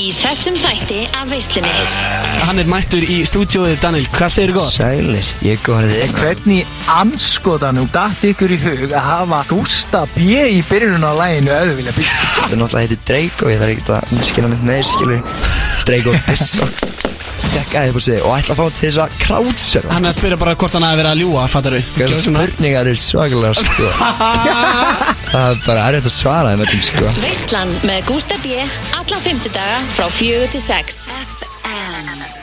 í þessum þætti af veislunni. Hann er mættur í stúdíóið Daniel, hvað segir gott? Sælir, ég góði þig Hvernig anskotanum datt ykkur í hug að hafa Gústa B í byrjunum á læginu auðu vilja byggja? Það er náttúrulega heitir Draco, ég þarf ekkert að útskýra mitt meir, skilur Draco Bissa. Gekkaði upp á sig og ætla að fá til þess að crowdsurfa Hann er að spyrja bara hvort hann hafi verið að ljúa, fattar við? Þessu spurningar eru svakalega, sko Það er bara erfitt að svara þeim öllum, sko. Veislan með Gústa B. Alla fymtudaga frá fjögur til sex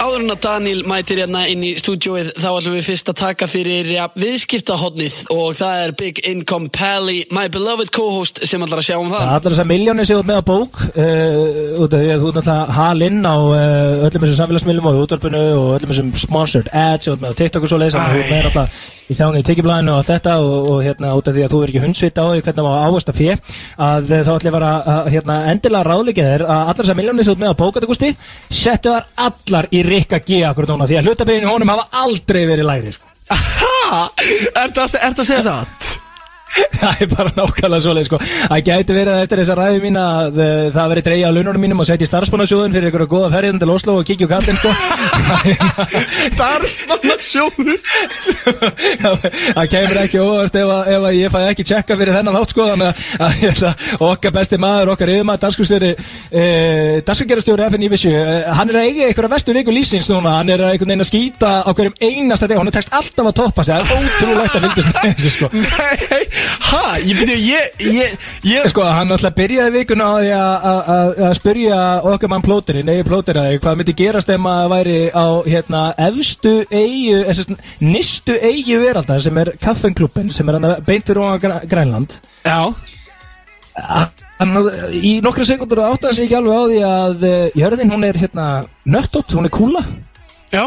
Áður en að Daniel mætir hérna inn í stúdíóið þá ætlum við fyrst að taka fyrir ja, viðskiptahotnið og það er Big Income Pally, my beloved co-host sem ætlar að sjá um það. Allar þessar miljónir séu með á bók uh, út af því að þú er náttúrulega halinn á uh, öllum þessum samfélagsmiðlum og útvarpinu og öllum þessum sponsored ads og TikTok og svo leiðis þannig að þú er með náttúrulega í þjáni í tekjublæðinu og allt þetta og, og hérna út af því að þú er ekki hundsvita á því hvernig það var ávast að fjö að uh, þá ætlum ég bara að hérna, endilega ráðleika þér að allar þessar miljónir séu með á bók Gusti, settu þar allar í Rikka G akkur núna því að hlutabriðinu honum hafa aldrei verið læri sko. Ha? Ertu að, ertu að segja satt? Það er bara nákvæmlega svoleið sko. Það gæti verið að eftir þessa ræði mín að uh, það veri dreigja á laununum mínum og setja í starfsmannasjóðun fyrir ykkur góða ferðin til Oslo og kíkja úr kallin sko. Starfsmannasjóður? Það kemur ekki óvart ef, að- ef að ég fæ ekki tjekka fyrir þennan þátt sko. Þannig að, að hérna, okkar besti maður, okkar yfirmaður danskurstjóri uh, danskurgerastjóri FNI Vissu uh, hann er að eiga einhverja vestu viku lífsins núna. Hann er að einhvern veginn að skýta á hverjum einasta að að ha? Ég byrju, ég, ég, ég Sko, hann alltaf byrjaði vikuna á því að- að að- að spyrja okkar mann plóterinn, eigi plóteraði, hvað myndi gerast ef maður væri á, hérna, efstu eigu, þessast, nistu eigu veraldar sem er kaffenklubben, sem er hann beintur á Grænland. Já Hann, í nokkra sekundur áttaði sig ekki alveg á því að uh, jörðin, hún er, hérna, nöttótt, hún er kúla. Já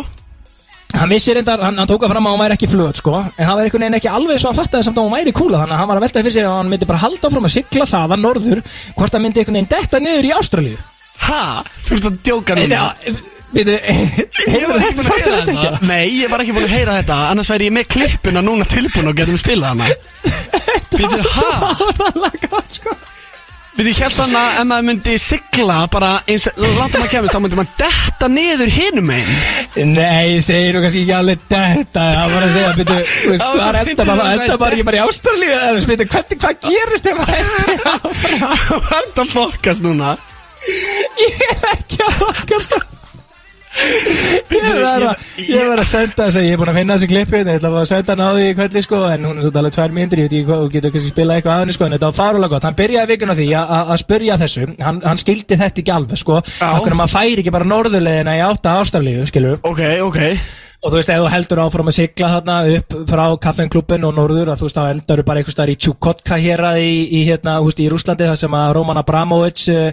Hann vissi reyndar, hann, hann tók að fram að hún væri ekki flöt, sko, en hann var einhvern veginn ekki alveg svo að fatta samt að hún væri kúla, þannig að hann var að velta fyrir sér að hann myndi bara halda áfram að sigla það að norður, hvort hann myndi einhvern veginn detta niður í Ástralíu. Ha? Þú ert að djóka núna Býtu, Ég var ekki búin að heyra þetta Nei, ég var ekki búin að heyra þetta Annars væri ég með klippuna núna tilbúin og getum spilað hana Býtu, ha? sko. Býtu, ég held hann að ef maður myndi sigla bara eins langt að maður kemist þá myndi maður detta niður hinum einn Nei, segir þú kannski ekki alveg þetta Það var að segja, veist, Það var er enda bara, enda bara ekki bara í Ástralíu eða, býtu, hvernig, hvað gerist ef maður endur Þú ert að fokast núna. Ég er ekki að Ég var að, ég- ég var að senda þess að ég er búin að finna þessi klippi Ég ætla að senda hann á því í kvöldi sko En hún er svo talað tvær myndir, ég veit ekki hvað Þú getur kannski spilað eitthvað að henni sko En þetta var farulega gott. Hann byrjaði vikuna því að- að að spurja þessu. Hann, hann skildi þetta ekki alveg sko. Já. Akkur maður færi ekki bara norðurlegina í átta ástaflíu skilur Ok, ok. Og þú veist, ef þú heldur áfram að sigla þarna upp frá kaffenklubbin og norður að þú veist, þá endar bara einhvers staðar í Tjúkotka hér í, í, hérna, þú veist, í Rúslandi þar sem að Roman Abramovich uh,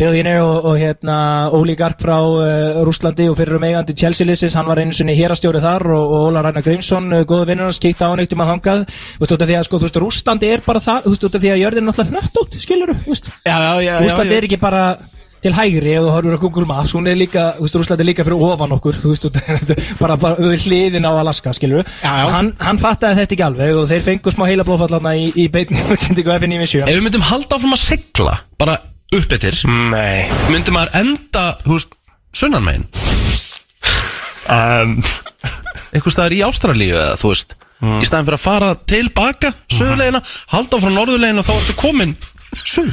billionaire og, og hérna oligark frá uh, Rúslandi og fyrir um eigandi Chelsea-lissis, hann var einu sinni hérastjóri þar og, og Óla Ræna Grímsson, uh, góðu vinnur hans, kíkta á hann eitt um að hangað, þú veist, út af því að sko, þú veist, Rúslandi er bara það, þú veist, út af því að jörðin er náttúrulega nött út, skilur þú, veist. Já, já, já, já, Rúsland já. er ekki bara til hægri ef þú horfur á Google Maps, hún er líka, þú veist, Rúsland er líka fyrir ofan okkur, þú veist, bara, bara við hliðin á Alaska, skilur já. Hann, hann fattaði þetta ekki alveg og þeir fengu smá heila blóðfallarna í, í beitni útsendingu F957. Ef við myndum halda áfram að sigla bara upp eftir Nei. Myndum maður enda, þú veist, sunnan megin um, eitthvað staðar í Ástralíu eða þú veist í staðin fyrir að fara tilbaka söðulegina, halda áfram norðulegina og þá ertu komin söð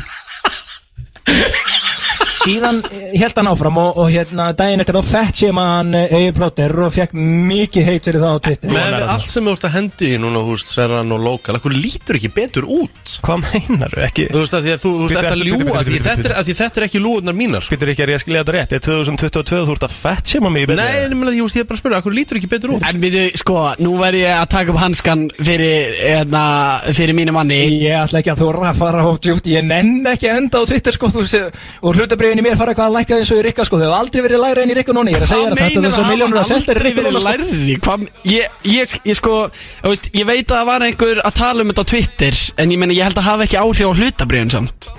Síðan held hann áfram og, og hérna daginn eftir þá fett sem hann Eði Plotter og fekk mikið heit fyrir það á Twitter. með við allt sem þú ert að hendi í núna, þú veist, Serran og Lokal ekkur lítur ekki betur út Hvað meinar þú ekki? þú veist, að því að þú, þú veist, Bíddu, ert að ljúa því þetta er- þetta er ekki lúðunar mínar sko. Býtur ekki að ég skilja þetta rétt Er 2022 þú ert að fett séma mig í byrju? Nei, en ég er bara að spyrja, ekkur lítur ekki betur út En við, sko, nú verð ég að taka upp hanskan fyrir, hérna, fyrir mínu manni Ég ætla ekki að þú Ég hlutabriðin í mér fara eitthvað að lækka eins og í Rikka sko. Þau hafa aldrei verið lægra en í Rikka núna Ég er að segja Hvað þér að þetta meinar er svo miljónur að selta í aldrei Rikka verið núna sko. lærri? Hvað, ég, ég, ég sko, þú veist, ég veit að það var einhver að tala um þetta á Twitter En ég meina, ég held að hafa ekki áhrif á hlutabriðin samt.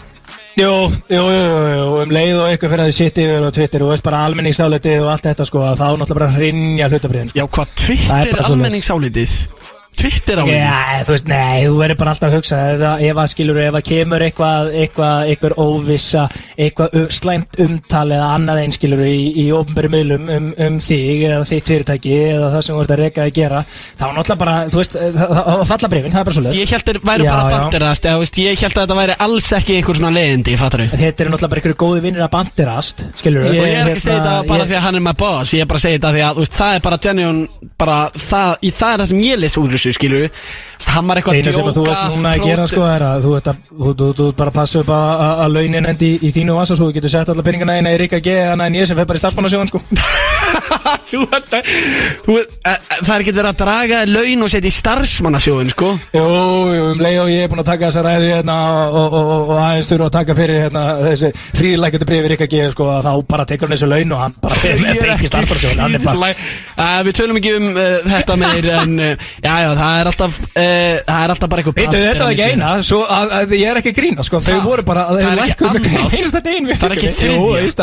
Jú, jú, jú, jú, um leið og eitthvað fyrir að þið sitt yfir og Twitter og veist bara almenningsálitið og allt þetta sko að þá náttúrulega bara hrinja hlutabriðin sko. Já, hvað Það er Twitter almenningsálitið Twitter á mig Já, þú veist, nei, þú verður bara alltaf að hugsa ef, að- að skilur, ef að kemur eitthvað eitthvað, eitthvað óvissa eitthvað slæmt umtal eða annað einn skilur í, í ofnbæri miðlum um, um þig eða þitt fyrirtæki eða það sem þú ert að reyka að gera þá náttúrulega bara, þú veist, það, það, falla breyfin, það er bara svo Ég held þeir væri Já, bara bandirast eða, veist, Ég held að þetta væri alls ekki einhver svona leiðindi Fattar Þetta er náttúrulega bara einhverju góði vinnir að bandirast skilur Og ég er ekki að segja þetta bara þessu skilur Hann var eitthvað Einu sem þú ert núna að gera sko er að þú ert að, þú, þú, þú ert bara að passa upp að, launin endi í, í þínu vasa svo þú getur sett alla peningana eina í Ríka G en en ég sem fer bara í starfsmannasjóðan sko þú ert að þú, e, Það er ekki verið að draga laun og setja í starfsmannasjóðin sko. Jú, jú, um leið og ég er búinn að taka þessa ræði hérna og, og, og, og aðeins þurfa að taka fyrir hérna þessi hríðlækjandi brífi Ríka G sko að þá bara tekur hann þessu laun og hann bara Ég með er breyki ekki starfsmannasjóðan hann er bara uh, Við tölum ekki um uh, þetta meir en uh, já, já, það er alltaf uh, það er alltaf bara eitthvað Veitu, þetta var ekki eina, svo að, að ég er ekki að grína, sko, þau voru bara, Það er ekki Það er ekki Jú, þriðja. veist,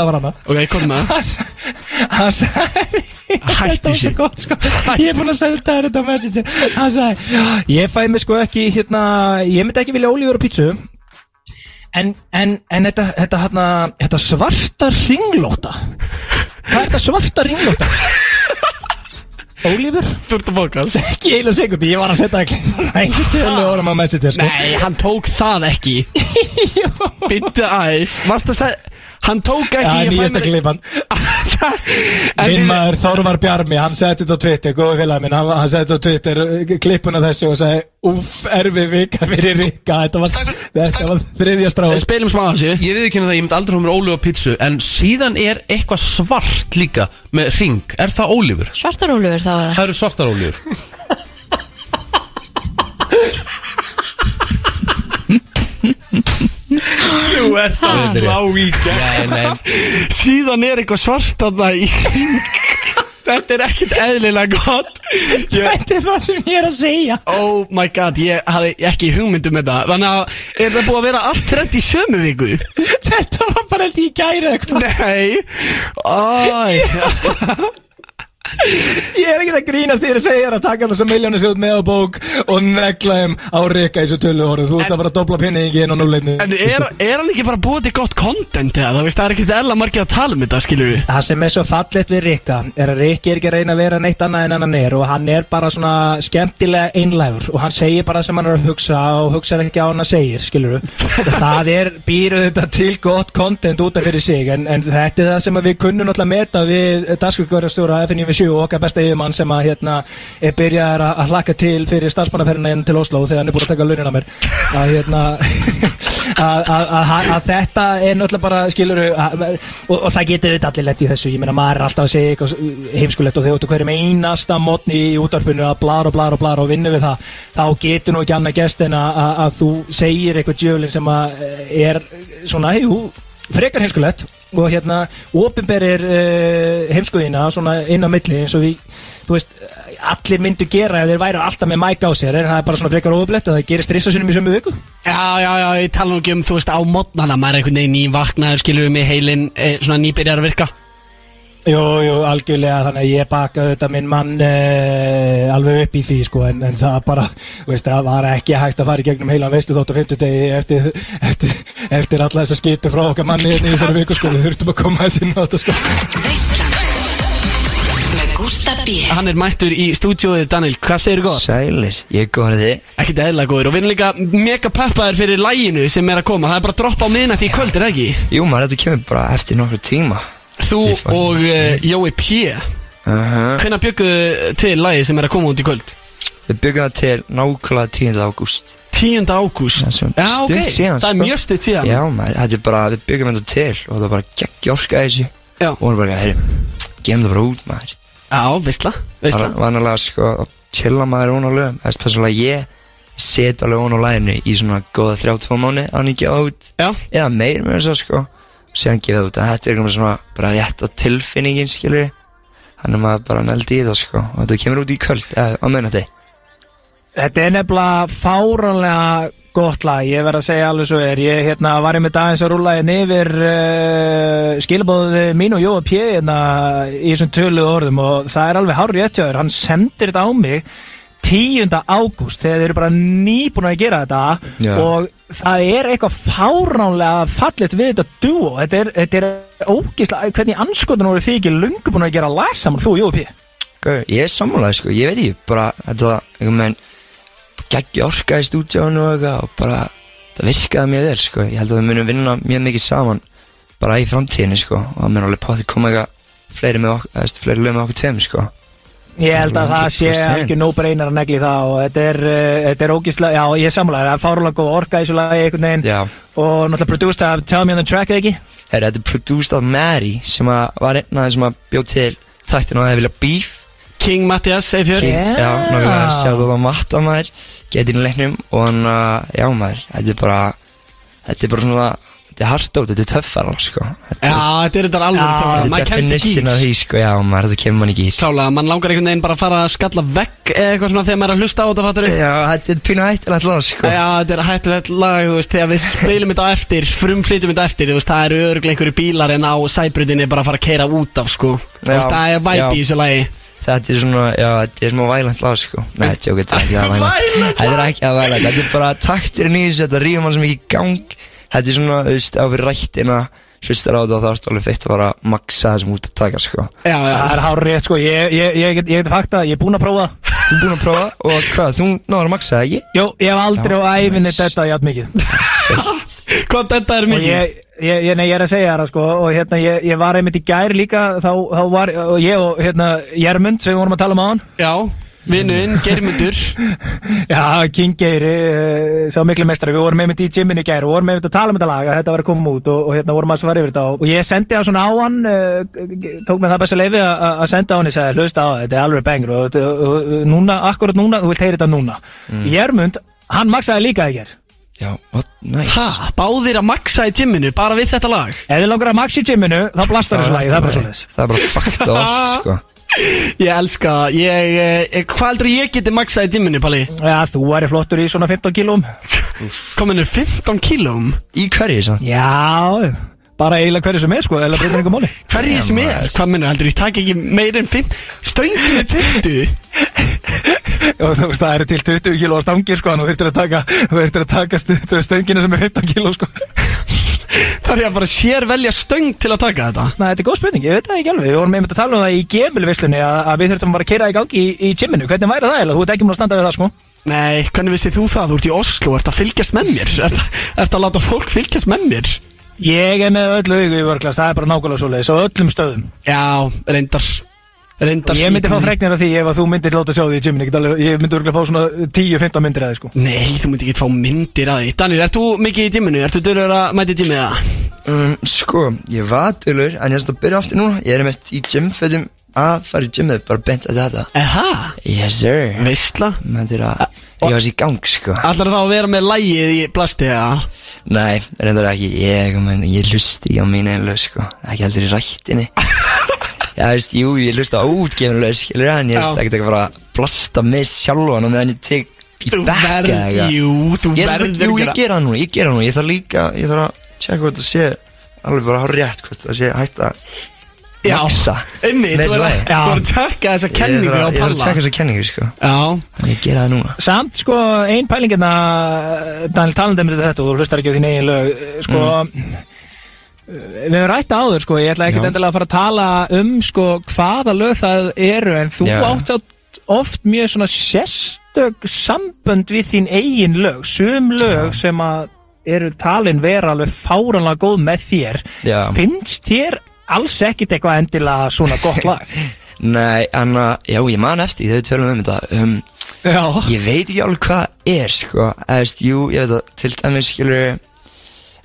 þessu. gott sko. Ég er búin að segja þetta þetta message. Hann sagði Ég fæ mig sko ekki hérna Ég myndi ekki vilja ólífur og pítsu. En, en, en þetta, þetta, hérna, þetta svarta ringlóta. Hvað er þetta svarta ringlóta? Ólífur? Þú ert að bókast Ekki einu sekundi, ég var að setja ekki sko. Nei, hann tók það ekki. Byttu aðeins Varst að segja Hann tók ekki fæ nýjasta En Minn maður Þorvar Bjarmi, hann setti þetta á Twitter, góði félagi minn, hann, hann setti þetta á Twitter uh, klippuna þessu og sagði Úff, erfið vika fyrir Rikka, þetta var, þetta var þriðja stráð Spilum smá þessu Ég. Við ekki það, ég myndi aldrei mér ólíf og pítsu En síðan er eitthvað svart líka Með ring, er það ólífur? Svartarólfur þá eða? Það eru svartar ólífur Þú ert að slá í Nei, nei Síðan er eitthvað svart þarna í Þetta er ekkert eðlilega gott. Ég, Þetta er það sem ég er að segja. Oh my god, ég hafði ekki hugmyndum þetta. Þannig að er það búið að vera allt þrætt í sömu viku? Þetta var bara ég í gæri Nei. Æ Ég er ekki að grínast þér að segja þér að taka þessa miljónu sér út með á bók og negla þeim á Rikka í þessu tölu orðu Þú ert að bara dobla pinningi inn á núleitni. En er, er hann ekki bara búið til gott content eða? Það veist, það er ekkert eðla margir að tala um þetta, skilur við Það sem er svo fallet við Rikka er að Rikki er ekki að reyna að vera neitt annað en hann er og hann er bara svona skemmtilega einlægur og hann segir bara sem hann er að hugsa og hugsa ekki á hann að segir, skilur það er, býr þetta til gott content út af fyrir sig en, en þetta er það sem við kunnum náttúrulega meta við dagskrifkvörðarstjóra FNV7 og okkar besta yfirmann sem að hérna er byrjaðar að hlakka til fyrir starfsmannaferðina inn til Oslo þegar hann er búin að taka launin á mér. Að hérna að, þetta er náttúrulega bara skilur og, og það getur þetta allir lett í þessu. Ég meina maður er alltaf að segja heimskulegt og þegar þú hverjum einasta mótni í útvarpinu að blara og blara og blara og vinna við það. Þá getur nú ekki annað gest en að, að, að þú segir eitthvað djöflin sem að eh, er svona, jú, frekar heimskulegt og hérna opinberir uh, heimskuðina svona inn á milli eins og því, þú veist allir myndu gera ef þeir væru alltaf með mæk á sér en það er bara svona frekar ofublett að það gerist rissasunum í sömu viku? Já, já, já, ég tala nú ekki um, þú veist, á modnana Maður er einhvern veginn nývaknaður, skilur við með heilin eh, Svona nýbyrjar að virka Jú, jú, algjörlega, þannig að ég baka þetta minn mann uh, alveg upp í því, sko, en, en það bara, þú veist, það var ekki hægt að fara í gegnum heilan veistu þótt á 50 degi eftir, eftir, eftir alla þessa skitu frá okkar manni hérna í þessari viku, sko, við þurftum að koma þessi inn á þetta, sko. Hann er mættur í stúdíóið, Daniel, hvað segir gott? Sælir, ég er góður þið Ekkert eðla góður og við erum líka mega peppaðir fyrir læginu sem er að koma Það er bara að droppa á miðnætti í kvöld, er það ekki? Jú maður, þetta kemur bara eftir nokkru tíma Þú er og uh, Jói P. Hvenær bjögguðu til lægi sem er að koma út í kvöld? Við byggum það til nákvæmlega 10. ágúst 10. ágúst Það er svona Já, ok, stutt síðan, það er sko. mjög stutt síðan Já maður, þetta er bara, við byggum þetta til og það er bara geggi orka í þessu Já. Og við bara, herri, gefum það bara út maður Já, veistla, veistla Var- Vanalega sko, að chilla maður ón á lögum Það er spesilega ég set alveg ón á læginu í svona góða 32 mánu á hann ekki út Já, eða meir með þess að sko síðan gefið út að þetta er eitthvað svona bara rétt á tilfinningin skilur þannig að maður bara neldi í það sko. Og þetta kemur út í kvöld eða á minnati Þetta er nefnilega fáránlega gott lag, ég verð að segja alveg svo er. Ég hérna, var ég með dagins að rúla hérna yfir uh, skilabóðið mín og Jóa P hérna, í þessum töluðu orðum. Og það er alveg hár réttjáður, hann sendir þetta á mig 10. ágúst þegar þeir eru bara nýbúin að gera þetta Já. og það er eitthvað fáránlega fallet við þetta duo þetta er, þetta er ógislega hvernig anskotan voru þið ekki lungu búin að gera lag saman þú, P? Gauður, Ég er sammálaði sko, ég veit ekki Bara, þetta einhvern veginn Geggi orka í stúdíónu og eitthvað Og bara, það virkaði mjög vel sko. Ég held að við munum vinna mjög mikið saman Bara í framtíðinni sko. Og það mun alveg pátti koma eitthvað Fleiri eða, fleiri lög með okkur tveim sko Ég held að það sé 100%. ekki no-brainer að negli það og þetta er, uh, þetta er ógislega, já ég er sammála, það er fáránlega góð orka í þessu lagi einhvern veginn. Já. Og náttúrulega produced af Tell Me on the Track eða ekki? Herra, þetta er produced af Mary Sem að var einn af þeim sem að bjóð til Tættin og það vilja beef. King Mattias, Eifjör Yeah. Já, nákvæmlega, sjáðu það matta maður Getið í leiknum Og hann, uh, já maður, þetta er bara Þetta er bara svona Þetta er hardótt, þetta er töffar sko. Þetta Já, þetta er þetta alveg Já, töfra Þetta Maður er kemst í definition af því sko, já maður, þetta kemur mann í gýr Klálega, mann langar einhvern veginn bara að fara að skalla vegg eða eitthvað svona þegar maður er að hlusta á þetta fattur Já, þetta er pínu hættilegt lag sko. Já, þetta er hættulegt lag, þú veist, þegar við spilum þetta á eftir, frumflytum þetta eftir, þú veist, það eru örglega einhverju bílar en á sæbrutinni bara að fara að keira út af, sko. Þú Já, veist, það er væpi já. í þessu lagi. Þetta er svona, já, þetta er smá vælant lag sko. Nei, tjók, þetta er ekki að vælant Þetta er ekki að vælant, þetta er bara takturinn í þessu Þetta rýfum hann sem ekki í gang Þetta er svona, þú veist, á fyrir rættina Hlustar á þetta þá ertu alveg feitt að fara að maksa það sem út að taka sko. Já, já, Það er hár rétt sko, ég, ég, ég, get- ég get fakta, ég er búinn að prófa. Þú er búinn að prófa? Og hvað, þú náður að maksa það, ekki? Jó, ég hef aldrei Já, á æfinni þetta jafn mikið. Hvað þetta er mikið? ég, ég, ég, nei, ég er að segja það sko. Og hérna, ég, ég var einmitt í gær líka Þá, þá var og ég og hérna Jermund sem við vorum að tala um á hann Já, vinnuinn, germundur Já, King Geiri, uh, sá miklu mestari Við vorum einmitt í gyminu í gær og vorum einmitt að tala um þetta lag að Þetta var að koma út og, og hérna vorum að svara yfir þetta Og, og ég sendi það svona á hann uh, Tók með það besta leiði að að senda á hann Ég sagði, hlusta á það, þetta er alveg bengur og, og, og, og núna, akkurat núna, þú vilt heyra þetta núna. Jermund, hann maksaði líka í gær. Já, what, nice. Ha, báðir að maksa í gymminu bara við þetta lag? Ef þið langar að maxa í gyminu, þá blastar þessu lagi, það er bara svoleiðis. Það er bara fakt á oss, sko Ég elska það, ég, eh, hvað heldur ég geti maksað í gymminu, Palli? Já, þú væri flottur í svona 15 kílum Kominu 15 kílóm Í hverju, sann? Já, bara eiginlega hverju sem er sko, eða breytir einhver máli. Hverju sem er, hvað minnur, heldur ég takk ekki meir en 5 Stönginu 20 Og þú veist, það eru til 20 kíló stangir sko, en þú þurftir að taka, þú þurftir að taka stu- stöngina sem er 15 kíló sko Er ég að bara sér velja stöng til að taka þetta? Nei, þetta er góð spurning, ég veit það ekki alveg. Við vorum einmitt að tala um það í gemilvislunni að, við þurftum bara að keira í gangi í, í gymminu Hvernig væri það eiginlega? Þú ert ekki múin að standa við það sko. Nei, hvernig vissið þú það? Þú ert í Oslo, ert að fylgjast með mér? Ert, ert að láta fólk fylgjast með mér? Ég er með öllu augu í vörklast, það er bara nákvæmlega svoleiðis og öllum stöðum. Já, reyndar ég myndi fá fregnir af því ef að þú myndir láta sjá því í gymminu Ég, get alveg- ég myndi örgulega fá svona 10-15 myndir af því sko. Nei, þú myndi ekki fá myndir að því. Daniel, ert þú mikið í gymminu? Ertu dörur að mæti í gymmið það? um, Sko, ég var dölur En ég er að byrja aftur núna. Ég er meitt í gymfötum að fara í gymmið Bara bent að þetta. Eha, Yes sir. Veistla? Menn þeir að Ég var sér í gang, sko. Allar þá að vera með lægið í plasti, eða? Nei, reyndar ekki Ég, ég lusti á mínu einu lög, sko. Ekki í rættinni Já, veist, jú, ég lusti á útgefinu lög, skilur En ég veist ekki að fara að blasta með sjálfan Og meðan ég tek í Þú bekka eða eitthvað. jú, þú Ég, verður verður, jú, ég gera það núna, ég gera það núna Ég þarf líka, ég þarf að tjekka hvað það sé Alveg bara hár rétt, hvað það sé hægt að Já, maksa einmitt, með þú er lagi. að- þú er að tjekka þessa kenningu á að- Ég þarf að Palla. tjekka þessa kenningu, sko. Já, Þannig ég gera það núna. Samt sko, ein pælingina Daniel talandi um þetta og þú hlustar ekki á þín eigin lög eh, Sko Við höfum rætt áður sko Ég ætla ekkert Já. endilega að fara að tala um sko hvaða lög það eru En þú Já. átt átt oft mjög svona sérstök sambönd við þín eigin lög Sum lög sem að eru talin vera alveg fáranlega góð með þér Já. Finnst þér alls ekkit eitthvað endilega svona gott lag? Nei, en að, já, ég man eftir við tölum um þetta um, Já Ég veit ekki alveg hvað er, sko Eða, jú, ég veit að, til dæmis, skilur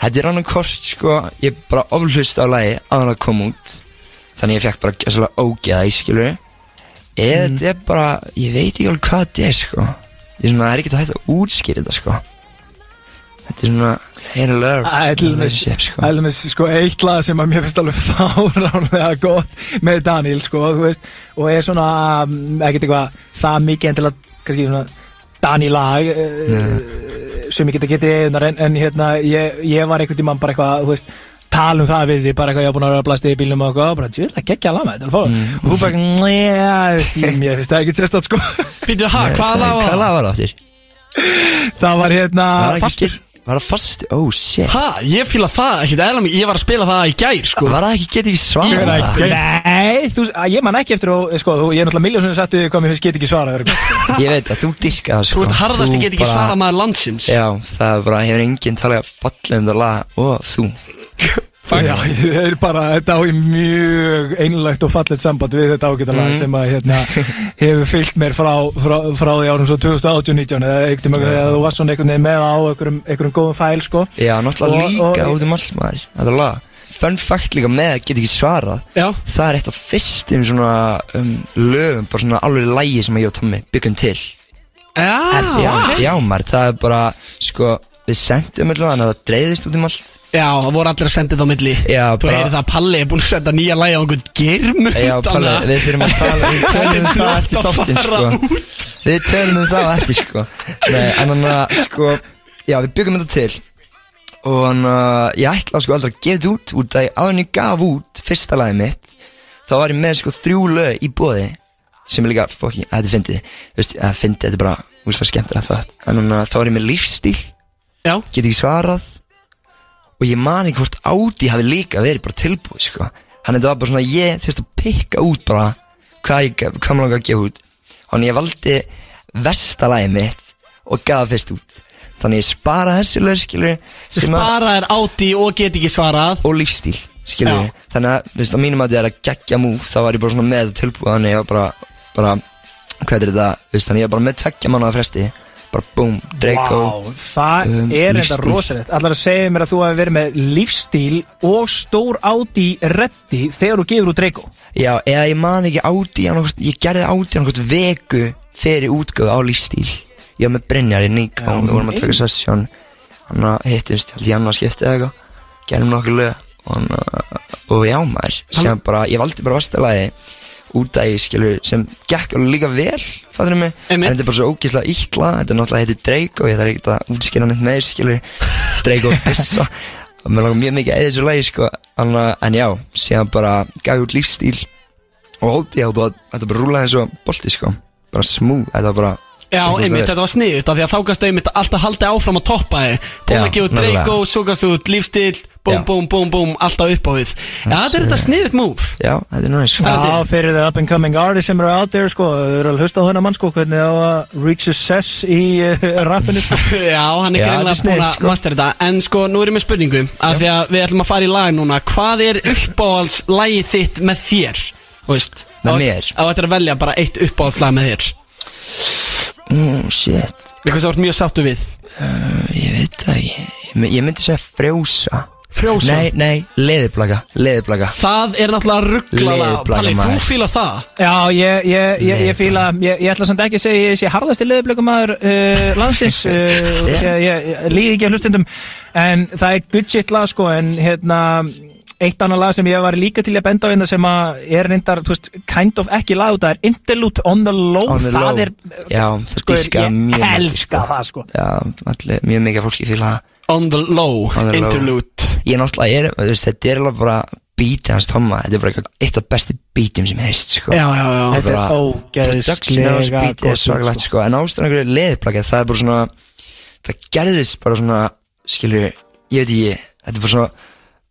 Þetta er annan kost, sko. Ég bara oflust á lagi að hann að koma út. Þannig ég fekk bara gæslega ógeða í, skilur. Eða þetta er bara, ég veit ekki alveg hvað þetta er, sko. Ég er svona, það er ekki að hægt að útskýra þetta, sko. Þetta er svona, heina lög Það er Það með sko. Eitt lag sem að mér finnst alveg fáránlega gott með Daniel sko, þú veist, og er svona mm, ekkert eitthvað það mikið endilega Daniel lag uh, sem ég geta getið eðunar en, en hérna ég, ég var einhvern tímann bara eitthvað, þú veist tala um það við því bara eitthvað ég var búin að vera að blasti í bílnum og eitthvað og bara, djúvel, það geggja að lama þetta mm. og hún bara, njá, mér finnst það ekki sérstætt sko Býtu, ha, hvað lag var Hvað það? það aftur? það var hérna ekki fastur Var það fast? Oh shit Ha, ég fíla það ekkert eðla mig, ég var að spila það í gær, sko Var það ekki get ekki svara Ég ekki. Nei, þú, að ég man ekki eftir og, sko, þú, ég er náttúrulega miljón sem sagt við hvað mér finnst get ekki svara Ég veit að þú dyrka það Þú sko. ert harðast, ég get ekki bara- svara maður landsins. Já, það er bara, hefur enginn talað fallið um það lag og þú. Já, það er bara, þetta á í mjög einlægt og fallet samband við þetta ágætalag Mhm. sem að hérna hefur fyllt mér frá, frá, frá því árum svo 2018-19 eða einhvern veginn þegar þú varst svona einhvern veginn með á einhverjum, einhverjum góðum fæl sko. Já, náttúrulega Og- líka og- út um allt maður. Þetta lag Fun fact líka með að get ekki svarað Já, Það er eitt af fyrstum svona um, lögum, bara svona alveg lægi sem ég og Tommy byggum til. Já, Já, ok. já maður, það er bara, sko, við sendum allavega þannig að það dreifðist út um allt. Já, það voru allir að senda þetta á milli. Já, Þú bara- heyrið það að Palli er búin að senda nýja lægi á einhvern germund Já, Palli, við þurfum að tala, við tölum um það eftir þáttinn, sko. Við tölum um það eftir, sko. Nei, en hann að, sko, já, við byggum þetta til Og hann að, ég ætla sko aldrei að gefa þetta út Út að ég, en ég gaf út fyrsta lagið mitt Þá var ég með, sko, þrjú lög í bóði Sem er líka, fokki, að þetta fyndi Þú veist, að fyndi, þetta er bara, þú veist, það skemmtilegt fætt En hann þá var ég með lífstíl Já, get ekki svarað. Og ég man ekki hvort Audi hafi líka verið bara tilbúið sko. Hann þetta var bara svona ég þurfti að pikka út bara hvað ég hvað maður langar að gefa út. Þannig ég valdi verstalæði mitt og gaf það fyrst út þannig ég spara þessi lög skilur spara er áti og get ekki svarað. Og lífstíl skilur Já. þannig að þú veist að mínum að þetta er að gegja múf þá var ég bara svona með þetta tilbúið þannig ég var bara bara hvað er þetta veist þannig ég var bara með tveggja mannaða fresti. Bara boom Draco Vá, það um, er þetta lífstíl. rosalegt. Allar að segja mér að þú hefur verið með lífstíl og stór áti reddi þegar þú gefur út Draco? Já, eða ég man ekki áti ég gerði áti annarkvæmt viku fyrir útgöðu á lífstíl Ég var með Brynjar í Ník og við vorum að taka sessjón Hann hittumst, held ég annars skipti eða eitthvað. Gerðum nokkuð lög. Og, hann, uh, og já maður, sem bara, ég valdi bara vastalagi út að ég skilur sem gekk alveg líka vel, fattur mig? En þetta er bara svo ógeðslega ítla þetta er náttúrulega heitir Drake og ég þarf ekkert að útskýra neitt meir skilur. Drake og Bissa og mér langar mjög mikið að eða þessu lagi sko. En, en já, síðan bara gaf út lífstíl og holdi ég á þetta bara rúlaði eins og bolti sko. Bara smúð, þetta var bara Já, einmitt, þetta var sniðut af því að þá gafstu einmitt alltaf haldið áfram að toppa þig. Búin að gefa nákvæmlega. Draco, svo gafstu út lífstíl Búm, búm, búm, búm, alltaf upp á við. Já, þetta er þetta sniðut move. Já, þetta er næst Já, er- fyrir the up and coming artists sem eru out there sko, þau eru að hlusta á þennan mann sko, hvernig á að reach success í uh, rappinu sko. Já, hann er greinlega er búin að sko. master þetta. En sko, nú er ég með spurningu Af því að við ætlum að fara í lag núna. Hvað er uppáhalds lagið þitt með þér? Þú veist Með á- mér? Á þetta að velja bara eitt uppáhaldslag með þér mm, shit, Eitthvað sem þú ert mjög sáttu við? Ég veit það ekki. Ég, ég myndi segja frjósa. Frjósa? nei, nei, leðiplaga, leðiplaga Það er náttúrulega rugglaða Palli, þú fíla það? Já, ég, ég, ég, ég fíla, ég, ég ætla samt ekki að segja ég sé harðasti leðublökumæður uh, landsins uh, ég, ég, ég líði ekki að hlustendum en það er good shit lag sko en hérna eitt annar lag sem ég var líka til að benda á hérna sem að er reyndar, þú veist, kind of ekki lag það er Interlude on the Low. On the það Low. er, Já, það sko, mjög ég margir, elska sko. það sko. Já, allir, mjög mikið fólki fíla það. On the low, On the low. interlude. Ég náttúrulega er, þú veist, þetta er alveg bara beatið hans Tomma, þetta er bara eitthvað- eitt af bestu beatum sem heist, sko. Já, já, já. Þetta er ógeðslega beatið er svakalegt, sko. en ástæðan einhverju leðiplagið, það er bara svona það gerðist bara svona skilju, ég veit ekki þetta er bara svona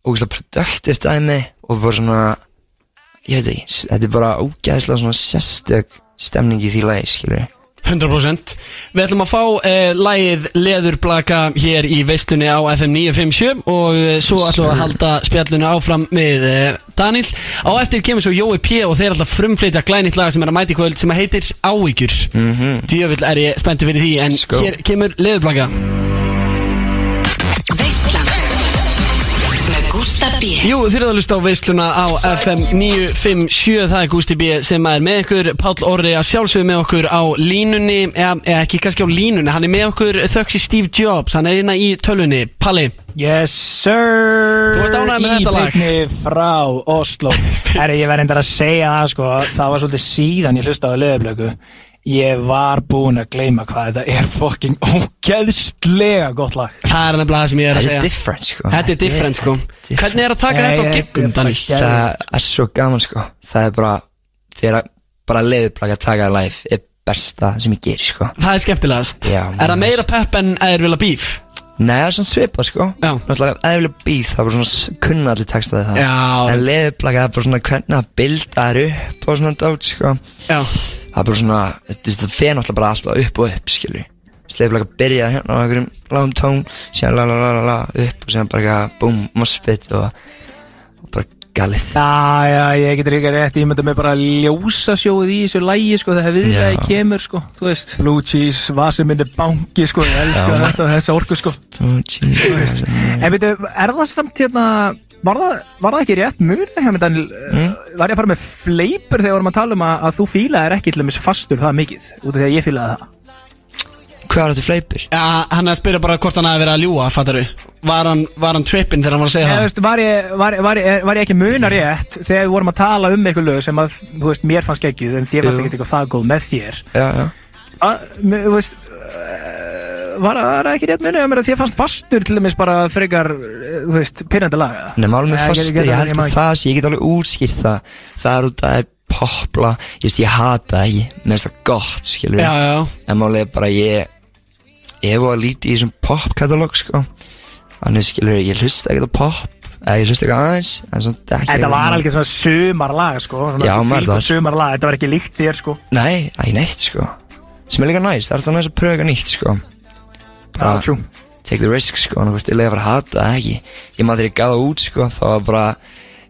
ógeðslega productive dæmi og bara svona ég veit ekki, þetta er bara ógeðslega svona sérstök stemning í því lagi, skilju 100% Við ætlum að fá uh, lagið Leðurblaka hér í veislunni á FM 957 og uh, svo ætlum við að halda spjallinu áfram með uh, Daniel. Á eftir kemur svo Jói P og þeir alltaf frumflytja glænýtt lag sem er að mæti kvöld sem heitir Ávíkjur mm -hmm. Djöfull er ég spenntu fyrir því en Skó. hér kemur Leðurblaka. Veislan Með Gústa B. Jú, þið eruð að hlusta á veisluna á FM 957, það er Gústi B sem er með ykkur, Páll Orri að sjálfsögðu með okkur á línunni, eða, eða ekki kannski á línunni, hann er með okkur þöggs í Steve Jobs, hann er inna í tölunni, Palli, Yes sir. Þú varst ánægður með þetta lag? Í beinni frá Oslo. Herri, ég verði endar að segja það sko. Það var svolítið síðan ég hlustaði á leðublöku Ég var búinn að gleyma hvað þetta er fucking ógeðslega gott lag. Það er nefnilega það sem ég er að Þetta segja. er different sko. Þetta er different sko. different. Hvernig er að taka þetta á bara Daniel? Það er svo gaman sko. Það er bara Þegar bara leiðuplaka að taka það live Er besta sem ég gerir sko. Það er skemmtilegast. Já, Er það meira pepp en að er vilja bíf? Nei, það er svona svipað sko. Já. Náttúrulega eðlilega bíf Það er bara svona s- kunna allir textaði það. Já. En leiðuplaka er bara svona hvernig að bilda þær upp Og svona dót sko. Já Það er bara svona þetta- Það fer náttúrulega bara alltaf upp og upp skilju Leiðuplaka byrja hérna á einhverjum lágum tón Síðan la la la la la upp Og síðan bara Búm, mospit og, og bara galið Já, já, ég getur ekki rétt, ég myndi mig bara ljósa sjóið í þessu lægi, sko, þegar viðlægi Já. kemur, sko, þú veist, blue cheese, vasemindi banki, sko, ég elska þetta og þessa orku, sko. Oh, Jesus. En veitu, er það samt hérna, var það, var það ekki rétt hjá mig, Daniel, mm? var ég að fara með fleipur þegar vorum að tala um að, að þú fílaðir ekki til dæmis fastur það mikið, út af því að ég fílaði það. Hvað er þetta fleipur? Já, hann er að spyrja bara hvort hann hafi verið að ljúa, fattar du? Var hann, var hann trippin þegar hann var að segja þú það? veist, var, ég, var, var, ég, var ég ekki muna rétt þegar við vorum að tala um eitthvað lög sem að, þú veist, mér fannst geggjuð en þér fannst ekki eitthvað það góð með þér. Já, já að, mér- þú veist uh, var það ekki rétt munið að mér að því að fannst fastur til dæmis bara frekar uh, þú veist, pyrrandi laga Nei, málum með Nei, ég- fastur, ég- ég ég- held ég að má það sé, ég get alveg útskýrt það. Það er út að það er popla Ég veist, ég hata það ekki, mér finnst það gott, skilur Já, já, En málið er bara, ég Ég hef að líti í þessum pop-katalóg, sko. Þannig, skilur, ég hlusta ekkert á pop Eða ég hlusta ekki aðeins En svona ekki Þetta var alveg svona sumarlag sko svona sumarlag, þetta var ekki líkt þér sko. Nei, ekki neitt, sko. Sem er líka næst, það er alltaf næst að pröfa eitthvað nýtt, sko Já, true. take the risk sko og hvort ég leiði að fara að hata það ekki. Ég maður þegar ég gaf það út sko þá var bara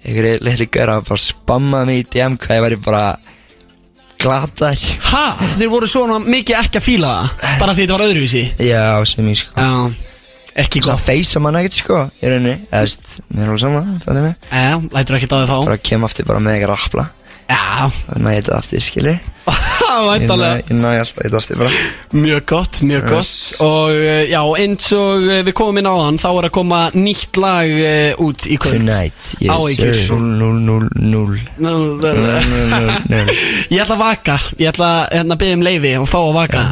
einhverju litli gæra að bara spamma mig í DM hvað ég væri bara glata Ha? Þeir voru svona mikið ekki að fíla það? Bara því þetta var öðruvísi? Já sem ég sko. Já, ekki gott. feysa mann ekkert sko í rauninni eða veist mér er alveg sama fannum mig Já, lætur ekki að þið fá bara kem aftur bara með eitthvað rappla Já, þannig að ég þetta aftur skilji. Væntalega ég næ alltaf þetta aftur bara. Mjög gott, mjög gott. Og uh, já, eins og uh, við komum inn á þann Þá er að koma nýtt lag uh, út í kvöld. Tonight yes sir. 0 0 0 0 Ég ætla að vaka. Ég ætla að hérna, byggja um leifi og fá að vaka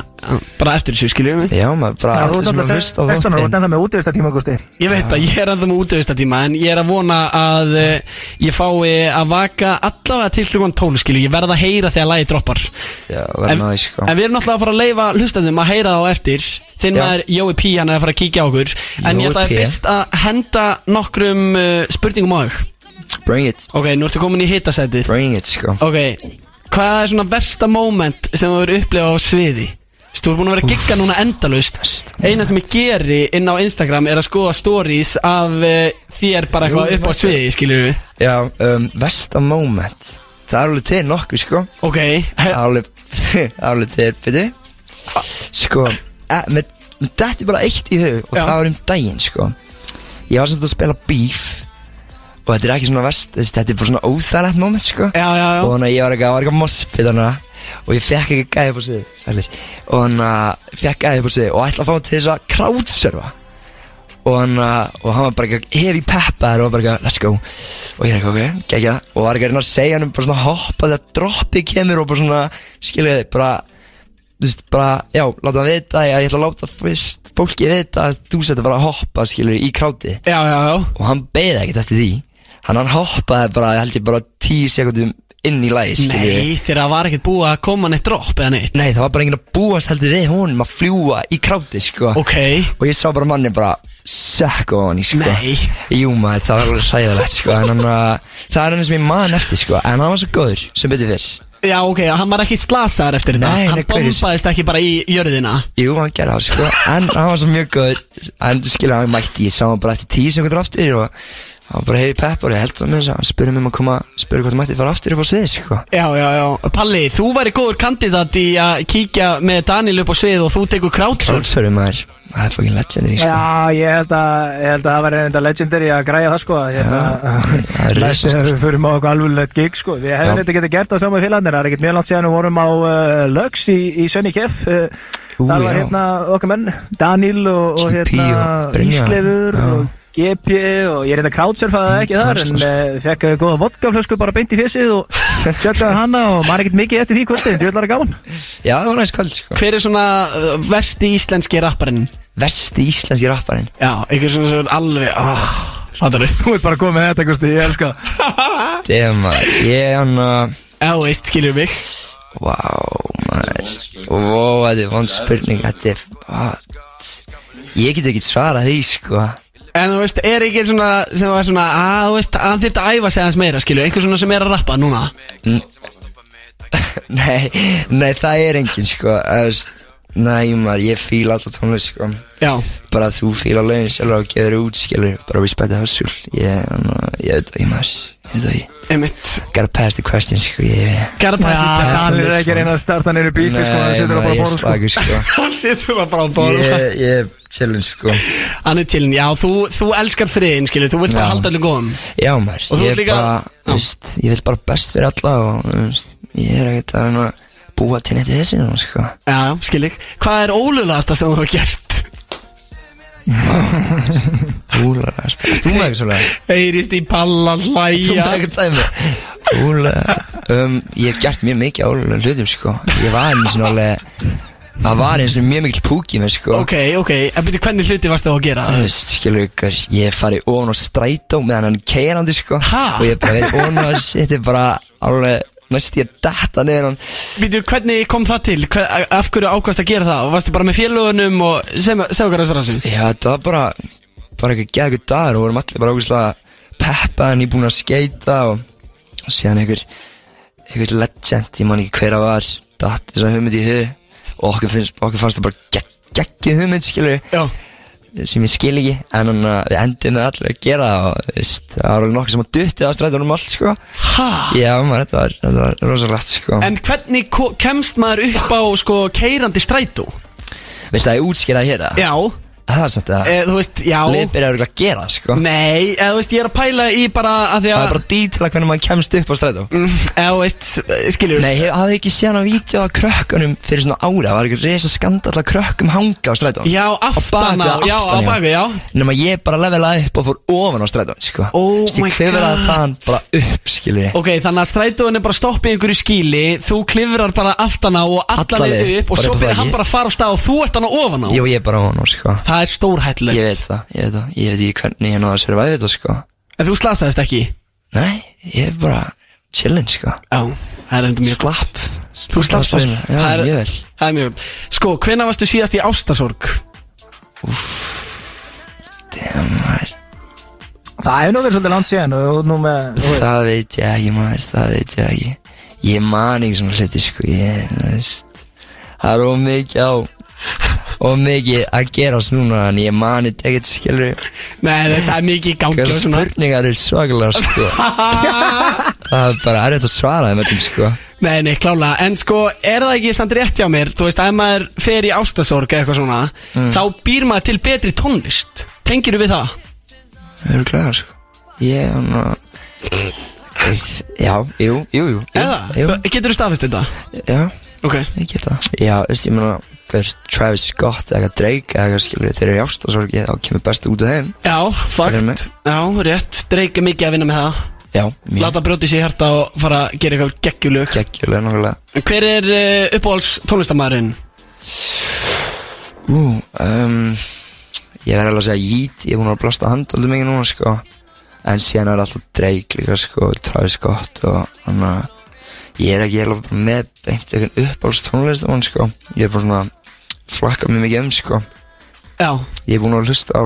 Bara eftir þessu, skiljum við já maður bara þú allir sem að hlusta á náttúrulega 16 ára, þú ert þáttinn ennþá með útvista tíma, Gusti Ég veit að ég er enda með útöðustatíma En ég er að vona að uh, Ég fái að vaka allavega til klukkan 12 skilju Ég verð að heyra þegar lagi droppar. Já verður en, næ sko. en við erum náttúrulega að fara að leifa hlustandum að heyra það á eftir. Þinn Já. maður Jói P hann er að fara að kíkja á okkur. En ég Jói ætlaði P. fyrst að henda nokkrum uh, spurningum á þig. Bring it. Ok, nú ertu komin í hitasætið. Bring it sko. Ok, hvað er svona versta moment sem þú verður upplifað á sviði? Þú ert búin að vera að gigga núna endalaust. Versta Eina sem ég geri inn á Instagram er að skoða stories af uh, þér bara eitthvað upp á sviði, skilur við? Já, um, versta moment. Það er alveg til nokkuð sko. Ok, he- Alveg, alveg til, veitu Sko, e, með, með þetta er bara eitt í hug Og Já. það var um daginn sko. Ég var svolítið að spila beef Og þetta er ekki svona verst veist, Þetta er bara svona óþægilegt moment sko. Já, já, já. Og þannig að ég var eitthvað, var eitthvað mospið þannig Og ég fekk ekki gæði upp á sig Sælir. Og þannig að fekk gæði upp á sig Og ætla að fá hann til þess að crowdsurfa. Og hann, og hann var bara hefi peppaður og bara eitthvað, let's go. Og ég er eitthvað, ok, gegja Og var eitthvað að reyna að segja hann bara svona hoppa þegar droppið kemur og bara svona, skiljaði, bara Þú veist, bara, já, láta hann vita, ég ætla að láta fyrst fólki vita að þú setur bara að hoppa, skiljaði, í kráti Já, já, já. Og hann beði ekkert eftir því. Hann, hann hoppaði bara, held ég bara tíu sekundum inn í lagi, Nei, þegar það var ekkert búið að koma neitt dropp eða neitt. Nei, það var bara enginn að búast heldur við honum að fljúa í kráti, sko. Ok, Og ég sá bara manni bara Sökk á hann, sko. Nei. Jú maður, það var alveg sæðilegt, sko. En hann, uh, það er hann sem ég man eftir, sko. En hann var svo góður, sem betur fyrr. Já, ok, hann var ekki slasaðar eftir þetta. Nei, Hann bombaðist ekki bara í jörðina. Jú, hann gerði það, sko. En hann var svo mjög góður. En skilja, hann mætti, ég sá hann bara eftir tíu hann var bara heiði pepp Og ég held það með þess að hann spurði mig um að koma Spurði hvort hann mætti fara aftur upp á svið, sko. Já, já, já. Palli, þú væri góður kandidat í að kíkja með Daniel upp á svið og þú tekur crowdsurf Sorry maður, það er fucking legendary, sko. Já, ég held að, ég held að það var reynda legendary að græja það sko. Hérna, það er Næst risastórt. við förum á eitthvað alveg gig sko. Við hefum Já. þetta getið gert það saman félagarnir Það er ekkert mjög hérna GP hérna og ég reynda crowdsurfaði ekki þar en uh, fekk uh, góða vodkaflösku bara beint í fjesið og Tjöttaði hana og maður er ekkert mikið eftir því kvöldin Þú ætlar að gaman. Já, það var næst kvöld sko. Hver er svona uh, versti íslenski rapparinn? Vesti íslenski rapparinn? Já, einhver svona sem er alveg oh, þú? Þú ert bara að koma með þetta, Gusti, ég elska maður Ég er hann að Já, veist, skiljum mig. Vá, maður. Vó, þetta er vond spurning Þetta er What? Ég get ekki svarað því, sko En þú veist, er ekki svona sem var svona, að þú veist, hann þurfti að æfa sig aðeins meira, skilju, einhver svona sem er að rappa núna? Nei, nei, það er engin, sko Þú veist. Nei, maður, ég fíla alltaf tónlist, sko. Já, Bara þú fíla lögin sjálf og gefur út, skilur Bara respect the hustle. Ég, ég veit ekki, maður. Ég veit ekki. Einmitt. Gotta pass the question, sko Ég Gotta pass it Já, hann er ekki að reyna að starta neyru bífi sko, setur það bara ég að bóra sko. slagur, sko. Hann situr það bara á borð Ég, ég chillin, sko. Hann er chillin, já, þú, þú elskar friðin, skilju, þú vilt bara Já. halda allir góðum. Já, maður Og þú Ég ert er líka- bara, Já. veist Ég vil bara best fyrir alla og, veist, Ég er ekkert að reyna að búa til neitt í þessu, núna, sko. Já, skilju, hvað er ólulegasta sem þú hefur gert? Úlarast Þú með ekki svolítið Heyrist í palla Þú hlæja. Með ekki dæmi? Úla um, Ég hef gert mjög mikið álega hlutum sko. Ég var eins og alveg Það var eins og mjög mikil púk í mig sko Ok, ok, en byrju, hvernig hluti varst þú að gera? Þú veist, skilur ykkur Ég farið ofan á strætó meðan hann er keirandi sko Ha? Og ég bara verið á þessi Þetta er bara alveg Næst ég að detta niður hann Byrju, hvernig kom það til? Hver, af hverju ákvæmst að gera það? Og varstu bara með félagunum og segja okkar þessar þessu? Já, þetta var bara Bara ekki geða ykkur dagur Og vorum allir bara ógæslega Peppaðan, ég búin að skeita Og, og síðan ykkur Ykkur legend, ég man ekki hver að var Datt þess að hugmynd í hug Og okkur, finnst, okkur fannst það bara gegg, geggjum hugmynd skilur Já, Sem ég skil ekki En hann, við endum með allir að gera það Og veist, það var nokkuð sem að dutti á stræðunum allt sko? Já, maður, þetta var, þetta var rosalegt sko En hvernig kemst maður upp á sko keirandi strætó? Veistu að ég útskýra hér það? Já, Það er samt að e, þú veist, já. Leipir er að gera sko. Nei, eða þú veist, ég er að pæla í bara að því Það að er bara dítila hvernig maður kemst upp á strætó. Mm, Eða þú veist, skiljur Nei, hef, hafði ekki séð að vídeo að krökkunum fyrir svona ára Það var ekki reysa skandall að krökkum hanga á strætó. Já, aftana, bak við, já, á baki, já. Nefnum að ég bara levelaði upp og fór ofan á strætó sko. Oh Þess, my klifraði God. þann bara upp, er Þú þú er sko Það er stórhættulegt. Ég veit það, ég veit það. Ég veit ekki hvernig ég náði að survive þetta, sko. En þú slasaðist ekki? Nei, ég er bara chillin, sko. Já, það er enda mjög Slapp. Þú slappst Já, er- mjög vel. Það er mjög Sko, hvenær varstu síðast í ástasorg? Damn, maður. Það hefur nú verið svolítið langt síðan og þú nú með þú Það veit ég ekki, maður, það veit ég ekki. Ég man ekki svona hluti, sko. Ég, það veist. Það er of mikið á Og mikið að gerast núna En ég man þetta ekkert, skilur Nei, þetta er mikið í gangi og svona spurningar eru svakalega, sko Það er bara erfitt að svara þeim öllum, sko Nei, nei, klálega, en sko, er það ekki samt rétt hjá mér, þú veist, ef maður fer í ástasorg eða eitthvað svona, Mm. þá býr maður til betri tónlist. Tengir við það? Það eru glæðar, sko Ég, hann að Já, jú, jú, jú Eða? Jú, Þú- Geturðu staðfist þetta? já, Ok. ég get það Já, veist, ég meina hvað er Travis Scott eða eitthvað Drake eða eitthvað skilur þeir eru í ástasorgi þá kemur best út af þeim Já, fakt. Já, rétt. Drake er mikið að vinna með það. Já, mjög Láta brjóti sér hjarta og fara að gera eitthvað geggjulög. geggjulega nákvæmlega Hver er uh, uppáhalds tónlistamæðurinn? Ú, um, ég verði alveg að segja Yeet ég er búin að blasta handöldu mikið núna sko en síðan er alltaf Drake líka sko Travis Scott og þannig að ég er ekki alveg með beint eitthvað uppáhalds tónlistamann sko ég er bara svona flakka mjög mikið um sko Já, ég er búin að hlusta á?